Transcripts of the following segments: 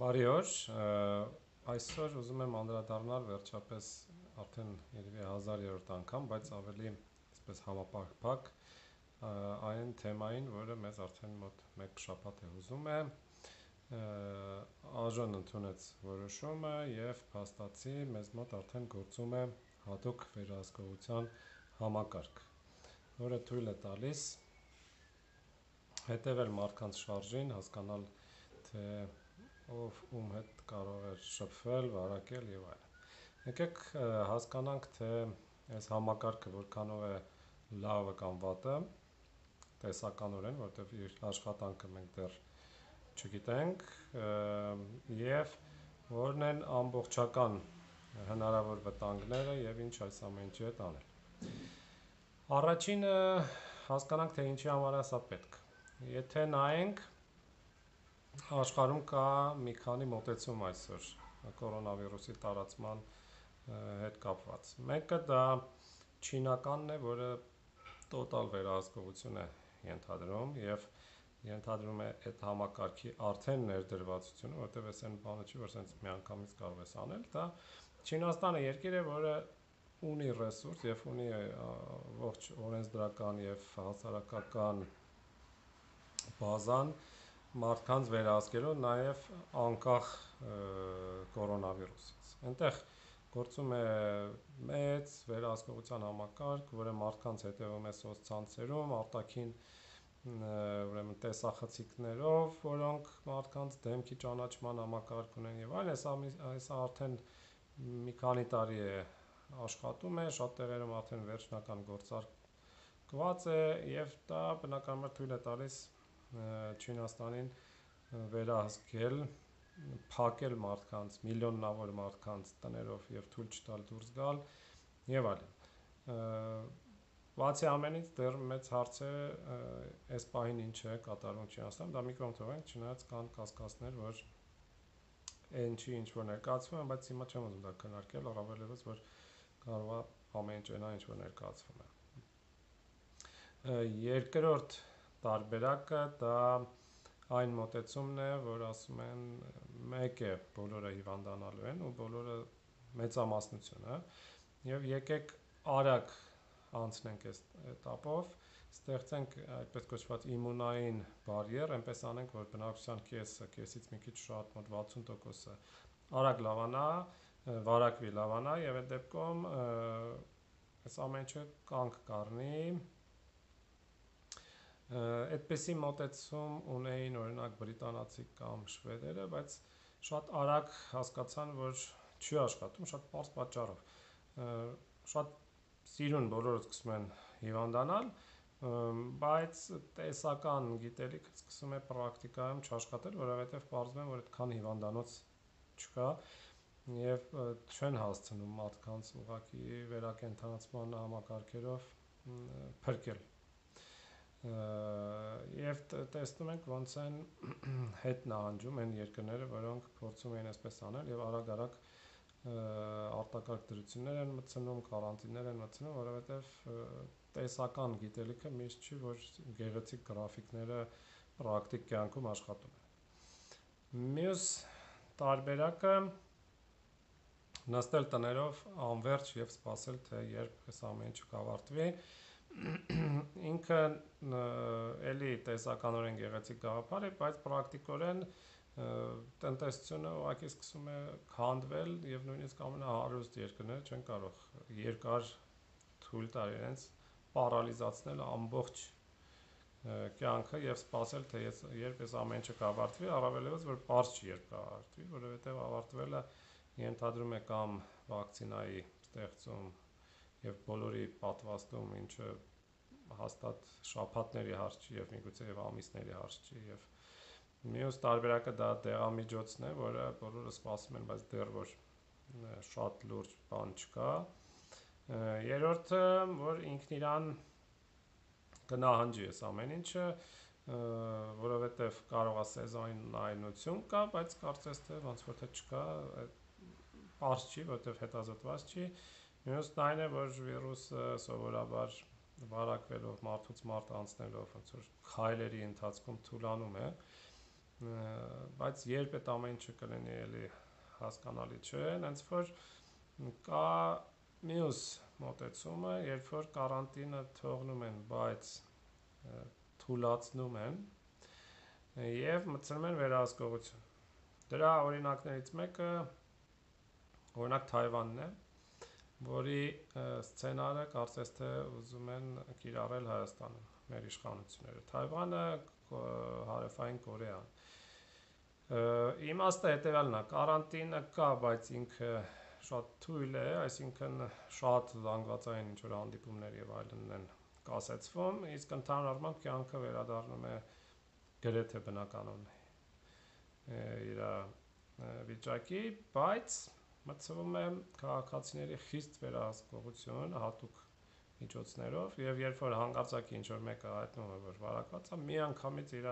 Բարի օր։ Այսօր ուզում եմ անդրադառնալ վերջապես արդեն երևի 1000-րդ անգամ, բայց ավելի այսպես համապարփակ այն թեմային, որը մեզ արդեն մոտ 1 շաբաթ է հուզում է, ԱԺ-ն ընդունեց որոշումը եւ փաստացի մեզ մոտ արդեն գործում է հատուկ վերահսկողության համակարգ, որը թույլ է տալիս հետևել մարդկանց շարժին, հասկանալ թե ով ում հետ կարող է շփվել, վարակել եւ այլն։ Եկեք հասկանանք, թե այս համակարգը որքանով է լավը կամ վատը, տեսականորեն, որտեղ իր աշխատանքը մենք դեռ չգիտենք, եւ որն են ամբողջական հնարավոր վտանգները եւ ինչ այս ամենի հետ անել։ Առաջինը հասկանանք, թե ինչի համար է սա պետք։ Եթե նայենք աշխարհում կա մի քանի մոտեցում այսօր կորոնավիրուսի տարածման հետ կապված։ Մեկը դա չինականն է, որը տոտալ վերահսկողություն է ենթադրում եւ ենթադրում է այդ համակարգի արդեն ներդրվածությունը, որտեղ էս այն բանը չի, որ սենց միանգամից կարող ես անել, դա Չինաստանը երկիր է, որը ունի ռեսուրս եւ ունի ողջ օրենսդրական եւ հասարակական բազան մարդկանց վերահսկելու նաև անկախ կորոնավիրուսից։ Այնտեղ գործում է մեծ վերահսկողության համակարգ, որը մարդկանց հետևում է սոցցանցերում, արտաքին ուրեմն տեսախցիկներով, որոնք մարդկանց դեմքի ճանաչման համակարգ ունեն եւ այլն, հեսա հեսա արդեն մի քանի տարի է աշխատում է, շատ տեղերում արդեն վերջնական գործարկված է եւ դա բնականաբար թույլ է տալիս Չինաստանին վերահսկել, փակել մարդկանց, միլիոնավոր մարդկանց տներով եւ թույլ չտալ դուրս գալ եւ այլն։ Բացի ամենից դեռ մեծ հարց է այս պահին ինչ է կատարվում Չինաստանում, դա մի կողմ թողենք, չնայած կան կասկածներ, որ այն չի ինչ որ ներկայացվում է, բայց հիմա չեմ ուզում դա քննարկել, առավելևս որ կարող է ամեն ինչ այնա ինչ որ ներկայացվում է։ Երկրորդ տարբերակը դա այն մոտեցումն է, որ ասում են մեկ է բոլորը հիվանդանալու են ու բոլորը մեծամասնությունը հա։ եւ եկեք արագ անցնենք այս этаպով ստեղծենք այդպես կոչված իմունային բարիեր, այնպես անենք, որ բնակության կեսը, կեսից մի քիչ շատ մոտ 60%-ը արագ լավանա, վարակվի լավանա եւ այդ դեպքում այս ամենը կանք կառնի այդպեսի մոտեցում ունեին օրինակ բրիտանացի կամ շվեդերը, բայց շատ արագ հասկացան, որ չի աշխատում շատ པարզ պատճառով։ Շատ սիրուն բոլորը սկսում են հիվանդանալ, բայց տեսական գիտելիքը սկսում է պրակտիկայում չաշխատել, որովհետև պարզվում է, որ այդքան հիվանդանոց չկա եւ չեն հասցնում մարդկանց ուղակի վերակենդանացման համակարգերով փրկել եւ տեսնում ենք ոնց են հետ նահանջում այն երկրները, որոնք փորձում էին այսպես անել եւ արագ-արագ արտակարգ դրություններ են մտցնում, կարանտիններ են մտցնում, որովհետեւ տեսական գիտելիքը միշտ չի, որ գեղեցիկ գրաֆիկները պրակտիկ կյանքում աշխատում են։ Մյուս տարբերակը նստել տներով անverջ եւ սպասել թե երբ այս ամեն ինչը կավարտվի ինքը էլի տեսականորեն գեղեցիկ գաղափար է, բայց պրակտիկորեն տնտեսությունը ուղղակի սկսում է քանդվել եւ նույնիսկ ամենահարուստ երկրները չեն կարող երկար թույլ տալ իրենց պարալիզացնել ամբողջ կյանքը եւ սпасել թե ես երբ այս ամեն ինչը կավարտվի, առավելևս որ པարզ չի երբ կավարտվի, որովհետեւ ավարտվելը ենթադրում է կամ վակցինայի ստեղծում եւ բոլորի պատվաստում, ինչը հաստատ շաբաթների հարց չի եւ միգուցե եւ ամիսների հարց չի եւ մյուս տարբերակը դա դեղամիջոցն է, որը բոլորը սպասում են, բայց դեռ որ շատ լուրջ բան չկա։ Երրորդը, որ ինքն իրան կնահանջի այս ամեն ինչը, որովհետև կարող է սեզոնայնություն կա, բայց կարծես թե ոնց որ թե չկա, པարզ չի, որովհետև հետազոտված չի։ Մյուսն այն է, որ վիրուսը սովորաբար վարակվելով մարդուց մարդ անցնելով ոնց որ քայլերի ընթացքում թուլանում է բայց երբ այդ ամեն ինչը կլինի էլի հասկանալի չէ, հենց որ կա մյուս մոտեցումը, երբ որ կարանտինը թողնում են, բայց թուլացնում են եւ մտցնում են վերահսկողություն։ Դրա օրինակներից մեկը օրինակ Թայվանն է, որի սցենարը կարծես թե ուզում են կիրառել Հայաստանում մեր իշխանությունները։ Թայվանը հարավային Կորեան իմաստը հետեւյալն է կարանտինը կա բայց ինքը շատ թույլ է այսինքն շատ զանգվածային ինչ որ հանդիպումներ եւ այլն են կասեցվում իսկ ընդհանուր առմամբ կյանքը վերադառնում է գրեթե բնականon իր վիճակի բայց մտցվում է քաղաքացիների խիստ վերահսկողություն հատուկ միջոցներով եւ երբ որ հանգարցակի ինչ որ մեկը հայտնում է որ վարակված է մի անգամից իր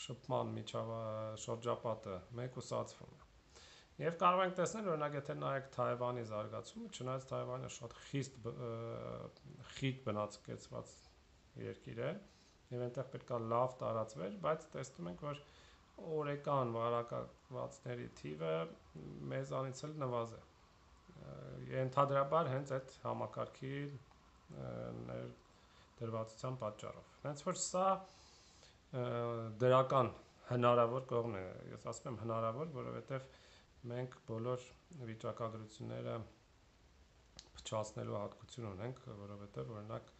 շփման շրջապատը մեկուսացվում է։ Եվ կարող ենք տեսնել, օրինակ, եթե նայեք Թայվանի զարգացումը, չնայած Թայվանը շատ խիստ խիտ բնացկեցված երկիր է, եւ այնտեղ պետք է լավ տարածվեր, բայց տեսնում ենք, որ օրեկան վարակվածների թիվը մեզանից էլ նվազ է։ Ենթադրաբար հենց այդ համակարգի դրվածության պատճառով։ Հենց որ սա դրական հնարավոր կողմն է։ Ես ասում եմ հնարավոր, որովհետև մենք բոլոր վիճակագրությունները փչացնելու հատկություն ունենք, որովհետև օրինակ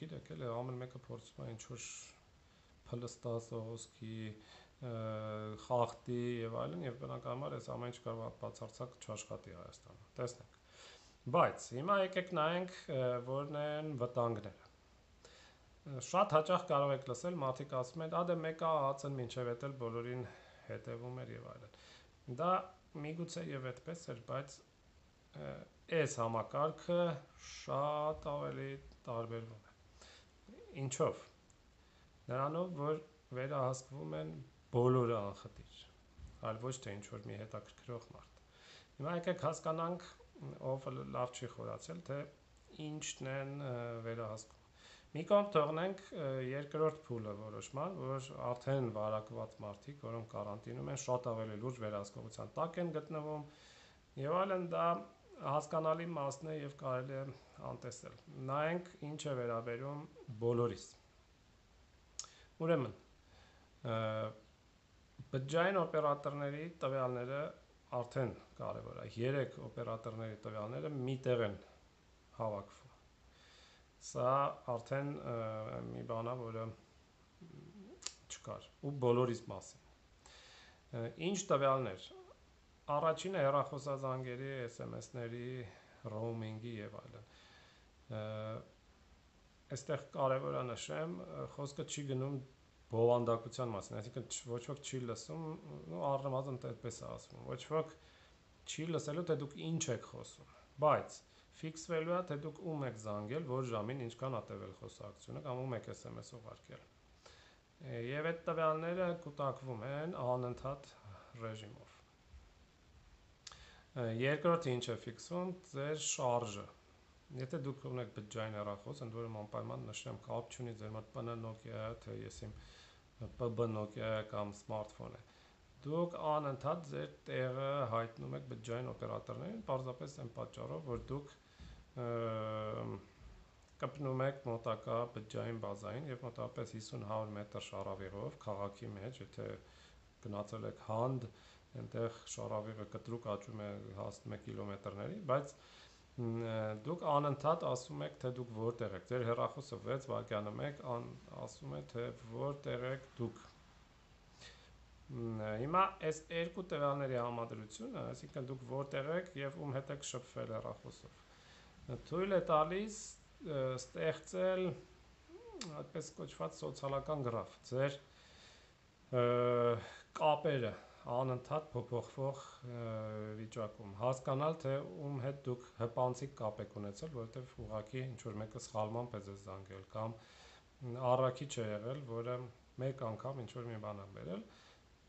գիտեք, էլի ամեն մեկը փորձում է ինչ-որ փլստասողոսկի խախտի եւ այլն եւ բնականաբար այս ամեն ինչ կարող բացարձակ չաշխատի Հայաստանում։ Տեսնենք։ Բայց հիմա եկեք նայենք որն են վտանգները շատ հաճախ կարող եք լսել մարդիկ ասում են, «Ադե մեկը ԱԱՑ-ն մինչև էտել բոլորին հետևում էր եւ այլն»։ Դա միգուցե եւ այդպես էր, բայց այս համակարգը շատ ավելի տարբերվում է։ Ինչով։ Նրանով, որ վերահսկվում են բոլորը անխտիր, այլ ոչ թե ինչ որ մի հետաքրքրող մարդ։ Հիմա եկեք հասկանանք, ով լավ չի խորացել, թե ինչն են վերահսկում Մի կողմ թողնենք երկրորդ փուլը որոշման, որ արդեն վարակված մարդիկ, որոնք կարանտինում են, շատ ավելի լուրջ վերահսկողության տակ են գտնվում եւ այլն դա հասկանալի մասն է եւ կարելի է անտեսել։ Նայենք ինչ է վերաբերում բոլորիս։ Ուրեմն բջջային օպերատորների տվյալները արդեն կարևոր է։ 3 օպերատորների տվյալները մի տեղ են հավաքվում Սա արդեն մի բան է, որը չկար ու բոլորիս մասին։ Ինչ տվյալներ։ Առաջինը հեռախոսազանգերի, SMS-ների, roaming-ի եւ այլն։ Այստեղ կարևոր է նշեմ, խոսքը չի գնում բովանդակության մասին, այսինքն ոչ ոք չի լսում, ու առնվազն այդպես է ասվում։ Ոչ ոք չի լսելու, թե դուք ինչ եք խոսում։ Բայց ֆիքսվելու է, թե դուք ում եք զանգել, որ ժամին ինչքան ա տևել խոսակցությունը կամ ում եք SMS ուղարկել։ Եվ այդ տվյալները կուտակվում են անընդհատ ռեժիմով։ Երկրորդը ինչ է ֆիքսվում, ձեր շարժը։ Եթե դուք ունեք բջջային հեռախոս, ընդ որում անպայման նշեմ, կապ չունի ձեր մոտ PN Nokia, թե ես իմ PB Nokia կամ է դուք անընդհատ ձեր տեղը հայտնում եք բջջային օպերատորներին, պարզապես այն պատճառով, որ դուք կպնում եք մոտակա բջջային բազային եւ մոտավորապես 50-100 մետր շարավիղով քաղաքի մեջ, եթե գնացել եք Հանդ, այնտեղ շարավիղը կտրուկ աճում է հասնում է կիլոմետրների, բայց դուք անընդհատ ասում եք, թե դուք որտեղ եք։ Ձեր հեռախոսը 6 վայրկյանը 1 ասում է, թե որտեղ եք դուք։ Հիմա այս երկու տվյալների համադրությունը, այսինքն դուք որտեղ եք եւ ում հետ եք շփվել հեռախոսով թույլ է տալիս ստեղծել այդպես կոչված սոցիալական գրաֆ ձեր կապերը անընդհատ փոփոխվող վիճակում հասկանալ թե ում հետ դուք հպանցիկ կապ եք ունեցել որովհետև ուղակի ինչ որ մեկը սխալմամբ է ձեզ զանգել կամ առաքիչ է եղել որը մեկ անգամ ինչ որ մի բան է բերել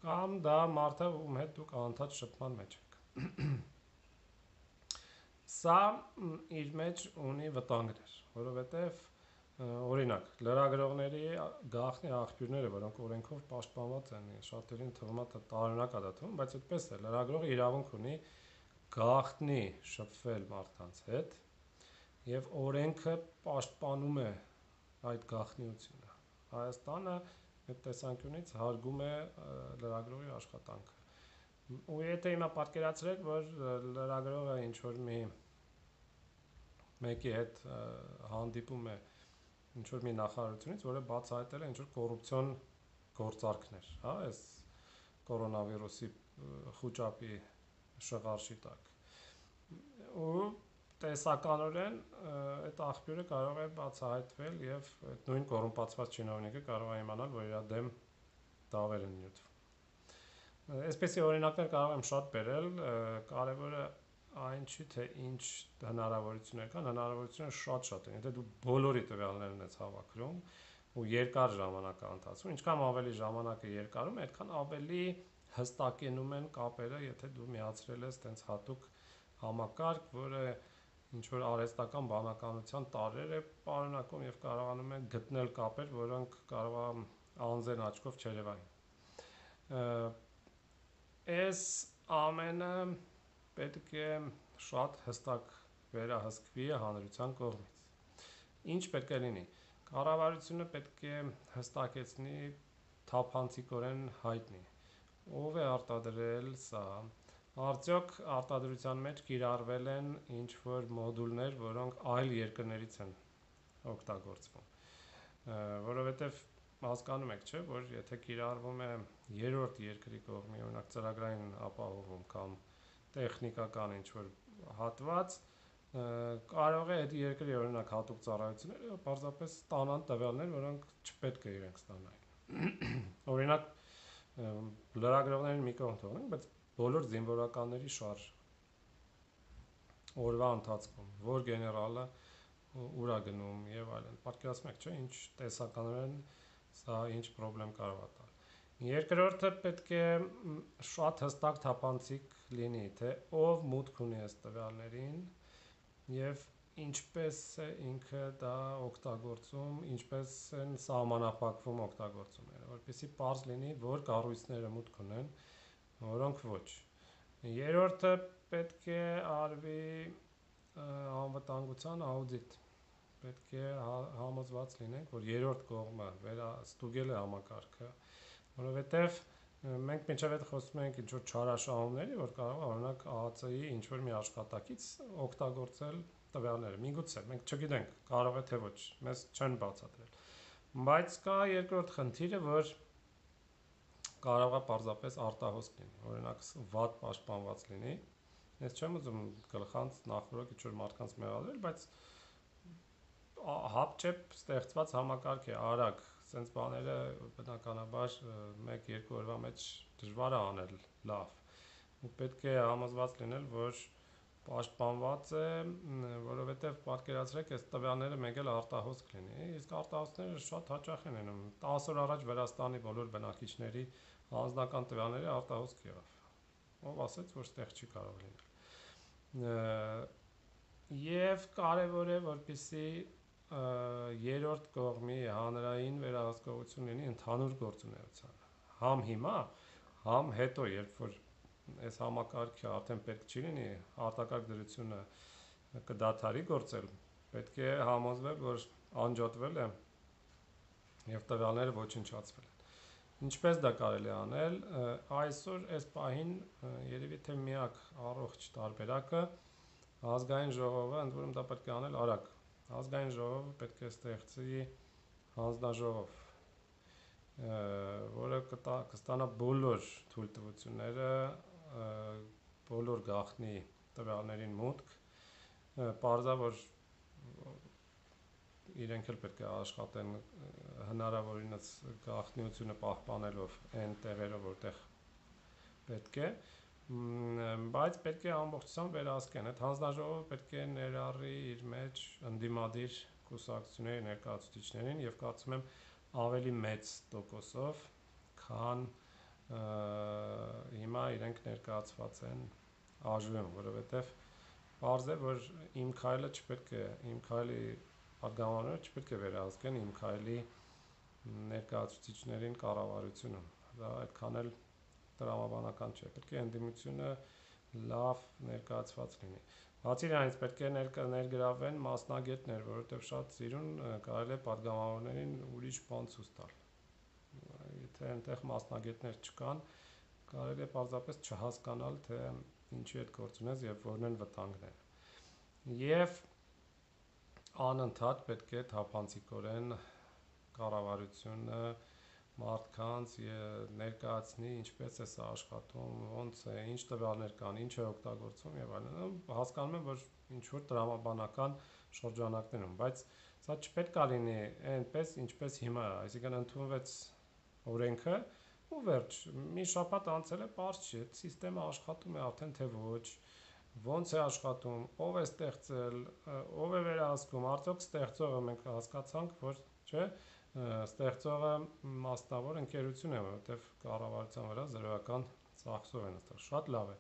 կամ դա մարդը ում հետ դուք անընդհատ շփման մեջ եք Սա իր մեջ ունի վտանգներ, որովհետև օրինակ լրագրողների գաղտնի աղբյուրները, որոնք օրենքով պաշտպանված են, շատերին թվում է տարօրինակ է դա թվում, բայց այդպես է, լրագրողը իրավունք ունի գաղտնի շփվել մարդկանց հետ եւ օրենքը պաշտպանում է այդ գաղտնիությունը։ Հայաստանը այդ տեսանկյունից հարգում է լրագրողի աշխատանքը։ Ու եթե հիմա պատկերացրեք, որ լրագրողը ինչ որ մի մեկի հետ հանդիպում է ինչ որ մի նախարարությունից, որը բացահայտել է ինչ որ կոռուպցիոն գործարքներ, հա, այս կորոնավիրուսի խոճապի շղարշի տակ։ Ու տեսականորեն այդ աղբյուրը կարող է բացահայտվել եւ այդ նույն կոռումպացված чиновниկը կարող է իմանալ, որ իր դեմ դավեր են նյութվում։ Այսպեսի օրինակներ կարող եմ շատ բերել, կարևորը այն չի թե ինչ հնարավորություններ կան, հնարավորությունները շատ-շատ են։ Եթե դու բոլորի տվյալներն ես հավաքրում ու երկար ժամանակ է ընթացում, ինչքան ավելի ժամանակը երկարում այդքան ավելի հստակենում են կապերը, եթե դու միացրել ես տենց հատուկ համակարգ, որը ինչ որ արհեստական բանականության տարեր է պարունակում եւ կարողանում է գտնել կապեր, որոնք կարող անձեն աչքով չերևային։ Այս ամենը պետք է շատ հստակ վերահսկվի հանրության կողմից։ Ինչ պետք է լինի։ Կառավարությունը պետք է հստակեցնի թափանցիկորեն հայտնի ով է արտադրել սա արդյոք արտադրության մեջ կիրառվել են ինչ որ մոդուլներ, որոնք այլ երկրներից են օգտագործվում որովհետև հասկանում եք, չէ, որ եթե կիրառվում է երրորդ երկրի կողմի, օրինակ ծրագրային ապահովում կամ տեխնիկական ինչ որ հատված, կարող է այդ երկրի օրինակ հատուկ ծառայությունները պարզապես ստանան տվյալներ, որոնք չպետք է իրենք ստանային։ Օրինակ լրագրողներին մի կողմ թողնենք, բայց բոլոր զինվորականների շարժ օրվա ընթացքում, որ գեներալը ուր է գնում եւ այլն։ Պատկերացնում եք, չէ՞, ինչ տեսականորեն սա ինչ խնդրեմ կարող է տալ։ Երկրորդը պետք է շատ հստակ թափանցիկ լինի, թե ով մուտք ունի այս տվյալներին եւ ինչպես է ինքը դա օգտագործում, ինչպես են սահմանափակվում օգտագործումները, որպեսզի པարզ լինի, որ կառույցները մուտք ունեն, որոնք ոչ։ Երրորդը պետք է արվի անվտանգության աուդիտ պետք է հա-, համոզված լինենք, որ երրորդ կողմը վերաստուգել է համակարգը, որովհետև մենք մինչև այդ խոսում ենք ինչ որ չարաշահումների, որ կարող օրինակ ԱԱՑ-ի ինչ որ մի աշխատակից օգտագործել տվյալները։ Միգուցե, մենք չգիտենք, կարող է թե ոչ, մեզ չեն բացատրել։ Բայց կա երկրորդ խնդիրը, որ կարող է պարզապես արտահոսք լինի, օրինակ վատ պաշտպանված լինի։ Ես չեմ ուզում գլխանց նախորդ ինչ որ մարդկանց մեղադրել, բայց հապճեպ ստեղծված համակարգ է, արագ, սենց բաները բնականաբար 1-2 օրվա մեջ դժվար է անել լավ։ Ու պետք է համոզված լինել, որ պաշտպանված է, որովհետև պատկերացրեք, այս տվյալները մեկ էլ արտահոսք լինի, իսկ արտահոսքները շատ հաճախ են անում։ 10 օր առաջ Վրաստանի բոլոր բնակիչների անձնական տվյալների արտահոսք եղավ։ Ով ասեց, որ ստեղ չի կարող լինել։ Եվ կարևոր է, որպեսզի երրորդ կողմի հանրային վերահսկողություն լինի ընդհանուր գործունեությանը։ Համ հիմա, համ հետո, երբ որ այս համակարգը արդեն պետք չի լինի, արտակարգ դրությունը կդադարի գործել, պետք է համոզվել, որ անջատվել է եւ տվյալները ոչնչացվել են։ Ինչպես դա կարելի անել, այսօր այս պահին երևի թե միակ առողջ տարբերակը ազգային ժողովը, ընդ որում դա պետք է անել արագ ազգային ժողովը պետք է ստեղծի հանձնաժողով, որը կստանա բոլոր թույլտվությունները, բոլոր գաղտնի տվյալներին մուտք, parza որ իրենք էլ պետք է աշխատեն հնարավորինս գաղտնիությունը պահպանելով այն տեղերով, որտեղ պետք է, բայց պետք է ամբողջությամբ վերահսկեն։ Այդ հանձնաժողովը պետք է ներառի իր մեջ ընդդիմադիր կուսակցությունների ներկայացուցիչներին եւ կարծում եմ ավելի մեծ տոկոսով, քան հիմա իրենք ներկայացված են ԱԺՎ-ում, որովհետեւ Պարզ է, որ իմ քայլը չպետք է, իմ քայլի պատգամավորները չպետք է վերահսկեն իմ քայլի ներկայացուցիչներին կառավարությունում։ Դա այդքան էլ տրամաբանական չէ։ Պետք է ընդդիմությունը լավ ներկայացված լինի։ Բացի դրանից պետք է ներգրավեն մասնագետներ, որովհետև շատ ծիրուն կարելի է падգամավորներին ուրիշ բան ցույց տալ։ Եթե այնտեղ մասնագետներ չկան, կարելի է պարզապես չհասկանալ, թե ինչի հետ գործ ունես եւ որն են վտանգները։ Եվ անընդհատ պետք է թափանցիկորեն կառավարությունը մարդկանց ներկայացնի ինչպես է սա աշխատում, ոնց է, ինչ տվյալներ կան, ինչ է օգտագործվում եւ այլն։ Հասկանում եմ, որ ինչ որ տրամաբանական շրջանակներում, բայց սա չպետք է լինի այնպես, ինչպես հիմա է, այսինքն ընդունվեց օրենքը ու վերջ։ Մի շաբաթ անցել է, པարզ այդ համակարգը աշխատում է արդեն թե ոչ, ոնց է աշխատում, ով է ստեղծել, ով է վերահսկում, արդյոք ստեղծողը մենք հասկացանք, որ չէ, ստեղծողը մասնավոր ընկերություն է, որովհետև կառավարության վրա զրոյական ծախսով են ստեղ։ Շատ լավ է։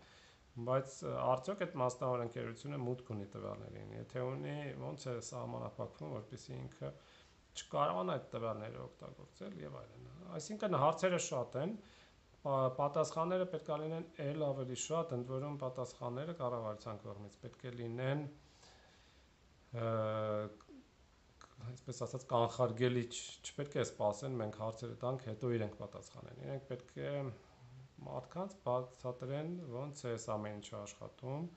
Բայց արդյոք այդ մասնավոր ընկերությունը մուտք ունի տվյալներին։ Եթե ունի, ո՞նց է սահմանափակվում, որպեսզի ինքը չկարողանա այդ տվյալները օգտագործել եւ այլն։ Այսինքն հարցերը շատ են, պատասխանները պետք է լինեն ել ավելի շատ, ընդ որում պատասխանները կառավարության կողմից պետք է լինեն այսպես ասած կանխարգելի չպետք է սпасեն, մենք հարցերը տանք, հետո իրենք պատասխանեն։ Իրենք պետք է մարդկանց բացատրեն ոնց է այս ամեն ինչը աշխատում,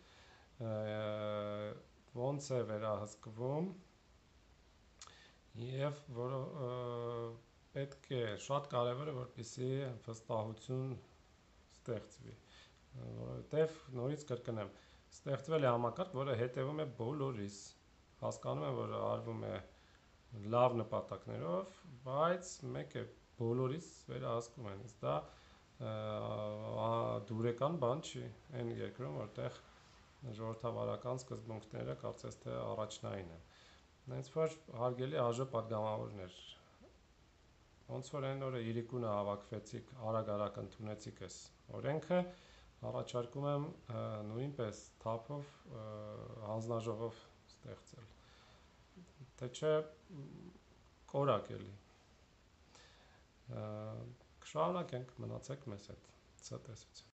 ոնց է վերահսկվում եւ որ պետք է շատ կարեւոր է որպեսի վստահություն ստեղծվի, որովհետեւ նորից կրկնեմ, ստեղծվել է համակարգ, որը հետևում է բոլորիս հասկանում եմ որ արվում է լավ նպատակներով, բայց մեկը բոլորիս վերահսկում են։ Իսկ դա դուրեկան բան չի այն երկրում, որտեղ ժողովրդավարական սկզբունքները կարծես թե առաջնային են։ Հենց որ հարգելի ԱԺ падգամավորներ, ոնց որ այն օրը իրիկունը հավաքվեցիք, արագ-արագ ընդունեցիք էս օրենքը, առաջարկում եմ նույնպես թափով հանձնաժողով ստեղծել թե չէ կորակ էլի կշարունակենք մնացեք մեզ հետ ցտեսություն